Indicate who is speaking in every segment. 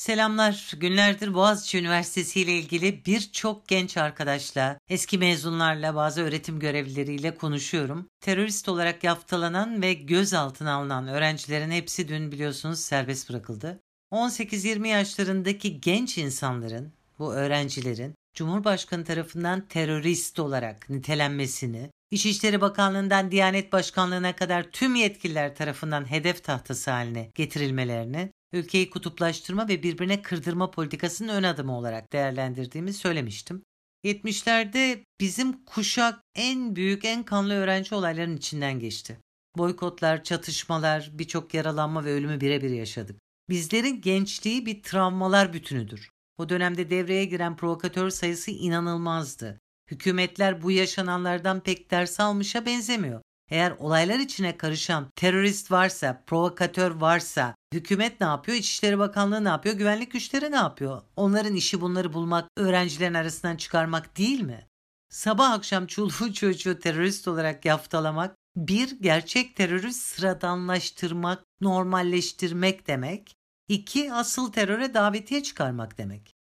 Speaker 1: Selamlar. Günlerdir Boğaziçi Üniversitesi ile ilgili birçok genç arkadaşla, eski mezunlarla, bazı öğretim görevlileriyle konuşuyorum. Terörist olarak yaftalanan ve gözaltına alınan öğrencilerin hepsi dün biliyorsunuz serbest bırakıldı. 18-20 yaşlarındaki genç insanların, bu öğrencilerin Cumhurbaşkanı tarafından terörist olarak nitelenmesini, İçişleri Bakanlığı'ndan Diyanet Başkanlığı'na kadar tüm yetkililer tarafından hedef tahtası haline getirilmelerini ülkeyi kutuplaştırma ve birbirine kırdırma politikasının ön adımı olarak değerlendirdiğimi söylemiştim. 70'lerde bizim kuşak en büyük, en kanlı öğrenci olayların içinden geçti. Boykotlar, çatışmalar, birçok yaralanma ve ölümü birebir yaşadık. Bizlerin gençliği bir travmalar bütünüdür. O dönemde devreye giren provokatör sayısı inanılmazdı. Hükümetler bu yaşananlardan pek ders almışa benzemiyor. Eğer olaylar içine karışan terörist varsa, provokatör varsa hükümet ne yapıyor? İçişleri Bakanlığı ne yapıyor? Güvenlik güçleri ne yapıyor? Onların işi bunları bulmak, öğrencilerin arasından çıkarmak değil mi? Sabah akşam çoluğu çocuğu terörist olarak yaftalamak, bir gerçek terörü sıradanlaştırmak, normalleştirmek demek. İki asıl teröre davetiye çıkarmak demek.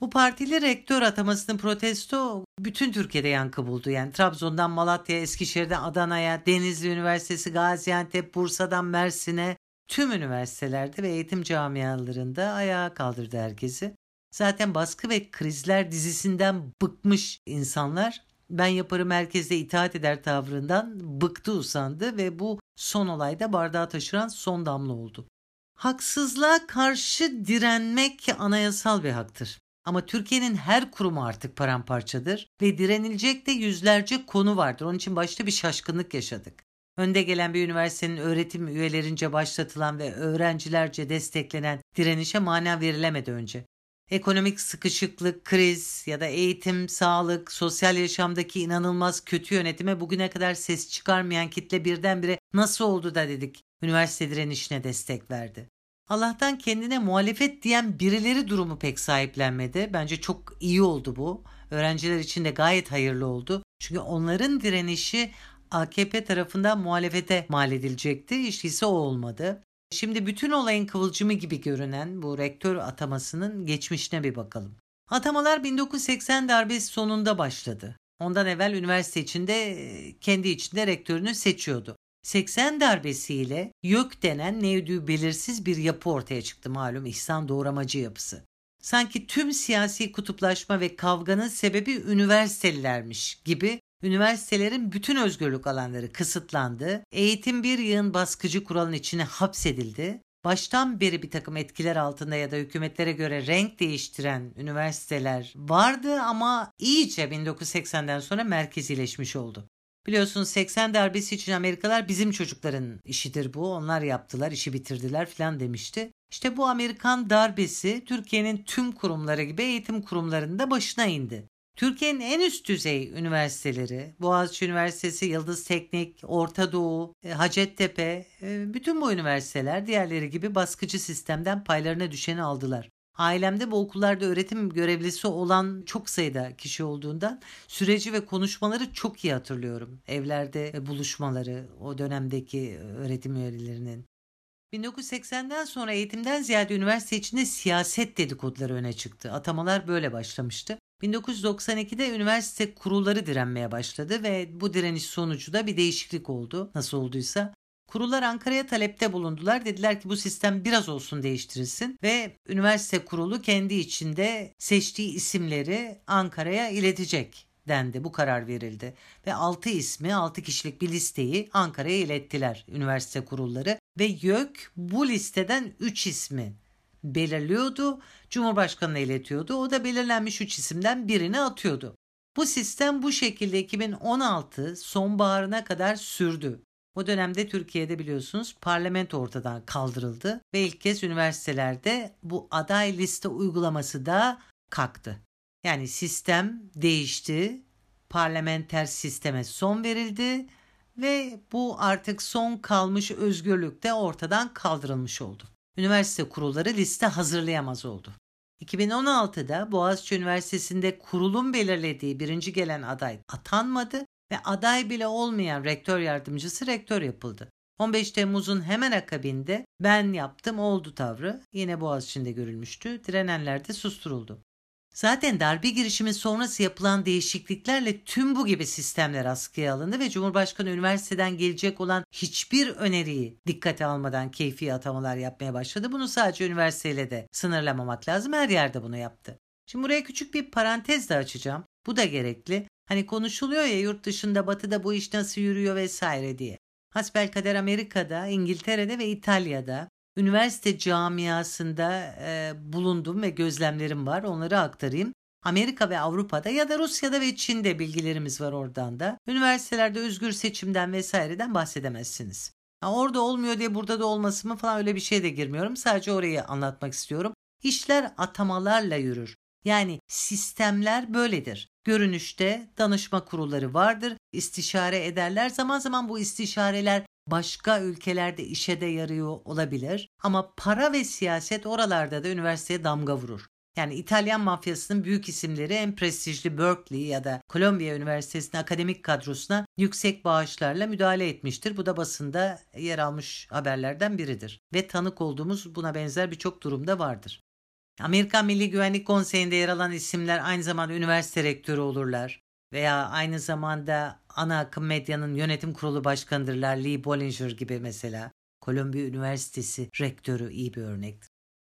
Speaker 1: Bu partili rektör atamasının protesto bütün Türkiye'de yankı buldu. Yani Trabzon'dan Malatya, Eskişehir'den Adana'ya, Denizli Üniversitesi, Gaziantep, Bursa'dan Mersin'e tüm üniversitelerde ve eğitim camialarında ayağa kaldırdı herkesi. Zaten baskı ve krizler dizisinden bıkmış insanlar ben yaparım merkezde itaat eder tavrından bıktı usandı ve bu son olayda bardağı taşıran son damla oldu. Haksızlığa karşı direnmek anayasal bir haktır. Ama Türkiye'nin her kurumu artık paramparçadır ve direnilecek de yüzlerce konu vardır. Onun için başta bir şaşkınlık yaşadık. Önde gelen bir üniversitenin öğretim üyelerince başlatılan ve öğrencilerce desteklenen direnişe mana verilemedi önce. Ekonomik sıkışıklık, kriz ya da eğitim, sağlık, sosyal yaşamdaki inanılmaz kötü yönetime bugüne kadar ses çıkarmayan kitle birdenbire nasıl oldu da dedik üniversite direnişine destek verdi. Allah'tan kendine muhalefet diyen birileri durumu pek sahiplenmedi. Bence çok iyi oldu bu. Öğrenciler için de gayet hayırlı oldu. Çünkü onların direnişi AKP tarafından muhalefete mal edilecekti. İşte ise o olmadı. Şimdi bütün olayın kıvılcımı gibi görünen bu rektör atamasının geçmişine bir bakalım. Atamalar 1980 darbesi sonunda başladı. Ondan evvel üniversite içinde kendi içinde rektörünü seçiyordu. 80 darbesiyle YÖK denen nevdü belirsiz bir yapı ortaya çıktı malum İhsan Doğramacı yapısı. Sanki tüm siyasi kutuplaşma ve kavganın sebebi üniversitelilermiş gibi üniversitelerin bütün özgürlük alanları kısıtlandı, eğitim bir yığın baskıcı kuralın içine hapsedildi, baştan beri bir takım etkiler altında ya da hükümetlere göre renk değiştiren üniversiteler vardı ama iyice 1980'den sonra merkezileşmiş oldu. Biliyorsunuz 80 darbesi için Amerikalar bizim çocukların işidir bu. Onlar yaptılar, işi bitirdiler falan demişti. İşte bu Amerikan darbesi Türkiye'nin tüm kurumları gibi eğitim kurumlarında başına indi. Türkiye'nin en üst düzey üniversiteleri, Boğaziçi Üniversitesi, Yıldız Teknik, Orta Doğu, e, Hacettepe, e, bütün bu üniversiteler diğerleri gibi baskıcı sistemden paylarına düşeni aldılar. Ailemde bu okullarda öğretim görevlisi olan çok sayıda kişi olduğundan süreci ve konuşmaları çok iyi hatırlıyorum. Evlerde buluşmaları, o dönemdeki öğretim üyelerinin. 1980'den sonra eğitimden ziyade üniversite içinde siyaset dedikoduları öne çıktı. Atamalar böyle başlamıştı. 1992'de üniversite kurulları direnmeye başladı ve bu direniş sonucu da bir değişiklik oldu. Nasıl olduysa Kurullar Ankara'ya talepte bulundular. Dediler ki bu sistem biraz olsun değiştirilsin ve üniversite kurulu kendi içinde seçtiği isimleri Ankara'ya iletecek dendi. Bu karar verildi. Ve 6 ismi 6 kişilik bir listeyi Ankara'ya ilettiler üniversite kurulları ve YÖK bu listeden 3 ismi belirliyordu. Cumhurbaşkanına iletiyordu. O da belirlenmiş 3 isimden birini atıyordu. Bu sistem bu şekilde 2016 sonbaharına kadar sürdü. O dönemde Türkiye'de biliyorsunuz parlamento ortadan kaldırıldı ve ilk kez üniversitelerde bu aday liste uygulaması da kalktı. Yani sistem değişti, parlamenter sisteme son verildi ve bu artık son kalmış özgürlük de ortadan kaldırılmış oldu. Üniversite kurulları liste hazırlayamaz oldu. 2016'da Boğaziçi Üniversitesi'nde kurulun belirlediği birinci gelen aday atanmadı ve aday bile olmayan rektör yardımcısı rektör yapıldı. 15 Temmuz'un hemen akabinde ben yaptım oldu tavrı yine Boğaziçi'nde görülmüştü. Direnenler de susturuldu. Zaten darbe girişimi sonrası yapılan değişikliklerle tüm bu gibi sistemler askıya alındı ve Cumhurbaşkanı üniversiteden gelecek olan hiçbir öneriyi dikkate almadan keyfi atamalar yapmaya başladı. Bunu sadece üniversiteyle de sınırlamamak lazım. Her yerde bunu yaptı. Şimdi buraya küçük bir parantez de açacağım. Bu da gerekli. Hani konuşuluyor ya yurt dışında batıda bu iş nasıl yürüyor vesaire diye. Hasbelkader Amerika'da, İngiltere'de ve İtalya'da üniversite camiasında e, bulundum ve gözlemlerim var. Onları aktarayım. Amerika ve Avrupa'da ya da Rusya'da ve Çin'de bilgilerimiz var oradan da. Üniversitelerde özgür seçimden vesaireden bahsedemezsiniz. Ha, orada olmuyor diye burada da olması mı falan öyle bir şey de girmiyorum. Sadece orayı anlatmak istiyorum. İşler atamalarla yürür. Yani sistemler böyledir. Görünüşte danışma kurulları vardır, istişare ederler. Zaman zaman bu istişareler başka ülkelerde işe de yarıyor olabilir. Ama para ve siyaset oralarda da üniversiteye damga vurur. Yani İtalyan mafyasının büyük isimleri en prestijli Berkeley ya da Columbia Üniversitesi'nin akademik kadrosuna yüksek bağışlarla müdahale etmiştir. Bu da basında yer almış haberlerden biridir. Ve tanık olduğumuz buna benzer birçok durumda vardır. Amerikan Milli Güvenlik Konseyi'nde yer alan isimler aynı zamanda üniversite rektörü olurlar veya aynı zamanda ana akım medyanın yönetim kurulu başkanıdırlar. Lee Bollinger gibi mesela. Columbia Üniversitesi rektörü iyi bir örnektir.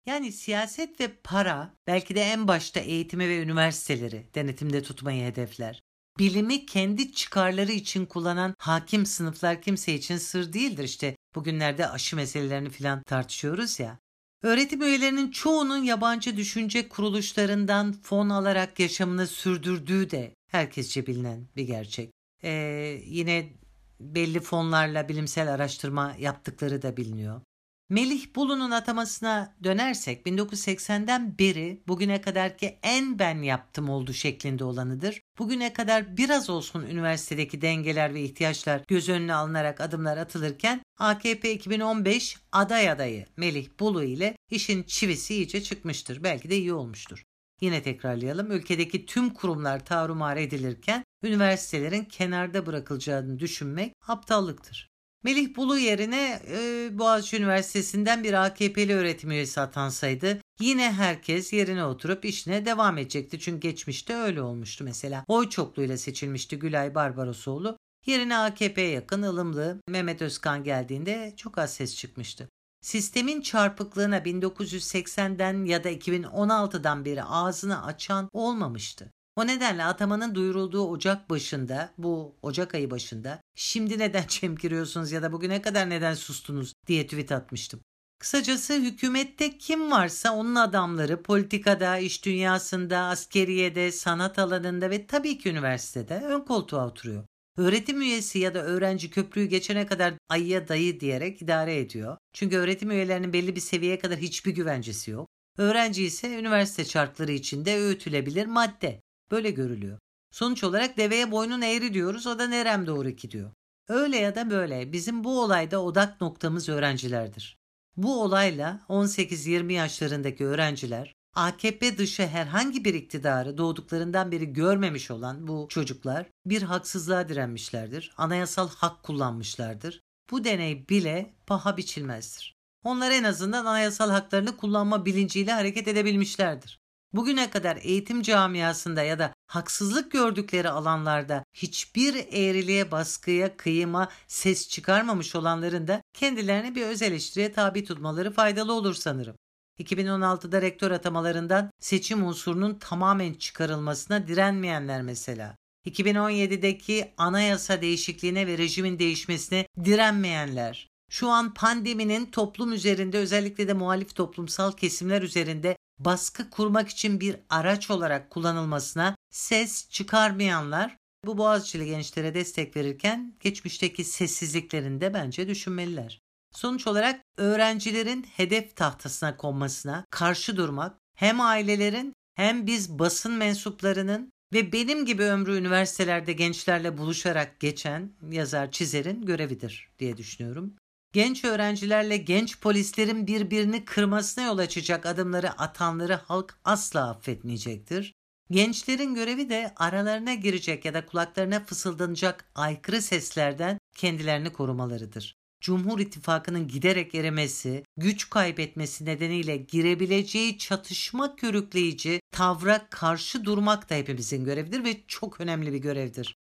Speaker 1: Yani siyaset ve para belki de en başta eğitimi ve üniversiteleri denetimde tutmayı hedefler. Bilimi kendi çıkarları için kullanan hakim sınıflar kimse için sır değildir. İşte bugünlerde aşı meselelerini filan tartışıyoruz ya. Öğretim üyelerinin çoğunun yabancı düşünce kuruluşlarından fon alarak yaşamını sürdürdüğü de herkesçe bilinen bir gerçek. Ee, yine belli fonlarla bilimsel araştırma yaptıkları da biliniyor. Melih Bulu'nun atamasına dönersek 1980'den beri bugüne kadarki en ben yaptım oldu şeklinde olanıdır. Bugüne kadar biraz olsun üniversitedeki dengeler ve ihtiyaçlar göz önüne alınarak adımlar atılırken AKP 2015 aday adayı Melih Bulu ile işin çivisi iyice çıkmıştır. Belki de iyi olmuştur. Yine tekrarlayalım. Ülkedeki tüm kurumlar tarumar edilirken üniversitelerin kenarda bırakılacağını düşünmek aptallıktır. Melih Bulu yerine e, Boğaziçi Üniversitesi'nden bir AKP'li öğretim üyesi atansaydı yine herkes yerine oturup işine devam edecekti. Çünkü geçmişte öyle olmuştu mesela. Oy çokluğuyla seçilmişti Gülay Barbarosoğlu. Yerine AKP'ye yakın ılımlı Mehmet Özkan geldiğinde çok az ses çıkmıştı. Sistemin çarpıklığına 1980'den ya da 2016'dan beri ağzını açan olmamıştı. O nedenle atamanın duyurulduğu Ocak başında, bu Ocak ayı başında şimdi neden çemkiriyorsunuz ya da bugüne kadar neden sustunuz diye tweet atmıştım. Kısacası hükümette kim varsa onun adamları politikada, iş dünyasında, askeriyede, sanat alanında ve tabii ki üniversitede ön koltuğa oturuyor. Öğretim üyesi ya da öğrenci köprüyü geçene kadar ayıya dayı diyerek idare ediyor. Çünkü öğretim üyelerinin belli bir seviyeye kadar hiçbir güvencesi yok. Öğrenci ise üniversite şartları içinde öğütülebilir madde. Böyle görülüyor. Sonuç olarak deveye boynun eğri diyoruz o da nerem doğru gidiyor. Öyle ya da böyle bizim bu olayda odak noktamız öğrencilerdir. Bu olayla 18-20 yaşlarındaki öğrenciler AKP dışı herhangi bir iktidarı doğduklarından beri görmemiş olan bu çocuklar bir haksızlığa direnmişlerdir. Anayasal hak kullanmışlardır. Bu deney bile paha biçilmezdir. Onlar en azından anayasal haklarını kullanma bilinciyle hareket edebilmişlerdir. Bugüne kadar eğitim camiasında ya da haksızlık gördükleri alanlarda hiçbir eğriliğe, baskıya, kıyıma ses çıkarmamış olanların da kendilerini bir öz eleştiriye tabi tutmaları faydalı olur sanırım. 2016'da rektör atamalarından seçim unsurunun tamamen çıkarılmasına direnmeyenler mesela. 2017'deki anayasa değişikliğine ve rejimin değişmesine direnmeyenler. Şu an pandeminin toplum üzerinde özellikle de muhalif toplumsal kesimler üzerinde baskı kurmak için bir araç olarak kullanılmasına ses çıkarmayanlar bu Boğaziçi'li gençlere destek verirken geçmişteki sessizliklerini de bence düşünmeliler. Sonuç olarak öğrencilerin hedef tahtasına konmasına karşı durmak hem ailelerin hem biz basın mensuplarının ve benim gibi ömrü üniversitelerde gençlerle buluşarak geçen yazar çizerin görevidir diye düşünüyorum. Genç öğrencilerle genç polislerin birbirini kırmasına yol açacak adımları atanları halk asla affetmeyecektir. Gençlerin görevi de aralarına girecek ya da kulaklarına fısıldanacak aykırı seslerden kendilerini korumalarıdır. Cumhur İttifakı'nın giderek erimesi, güç kaybetmesi nedeniyle girebileceği çatışma körükleyici tavra karşı durmak da hepimizin görevidir ve çok önemli bir görevdir.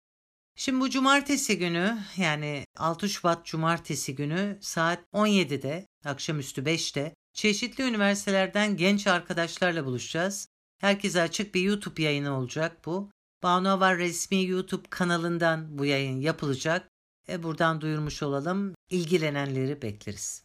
Speaker 1: Şimdi bu cumartesi günü yani 6 Şubat cumartesi günü saat 17'de akşamüstü 5'te çeşitli üniversitelerden genç arkadaşlarla buluşacağız. Herkese açık bir YouTube yayını olacak bu. Banu Avar resmi YouTube kanalından bu yayın yapılacak. E buradan duyurmuş olalım. İlgilenenleri bekleriz.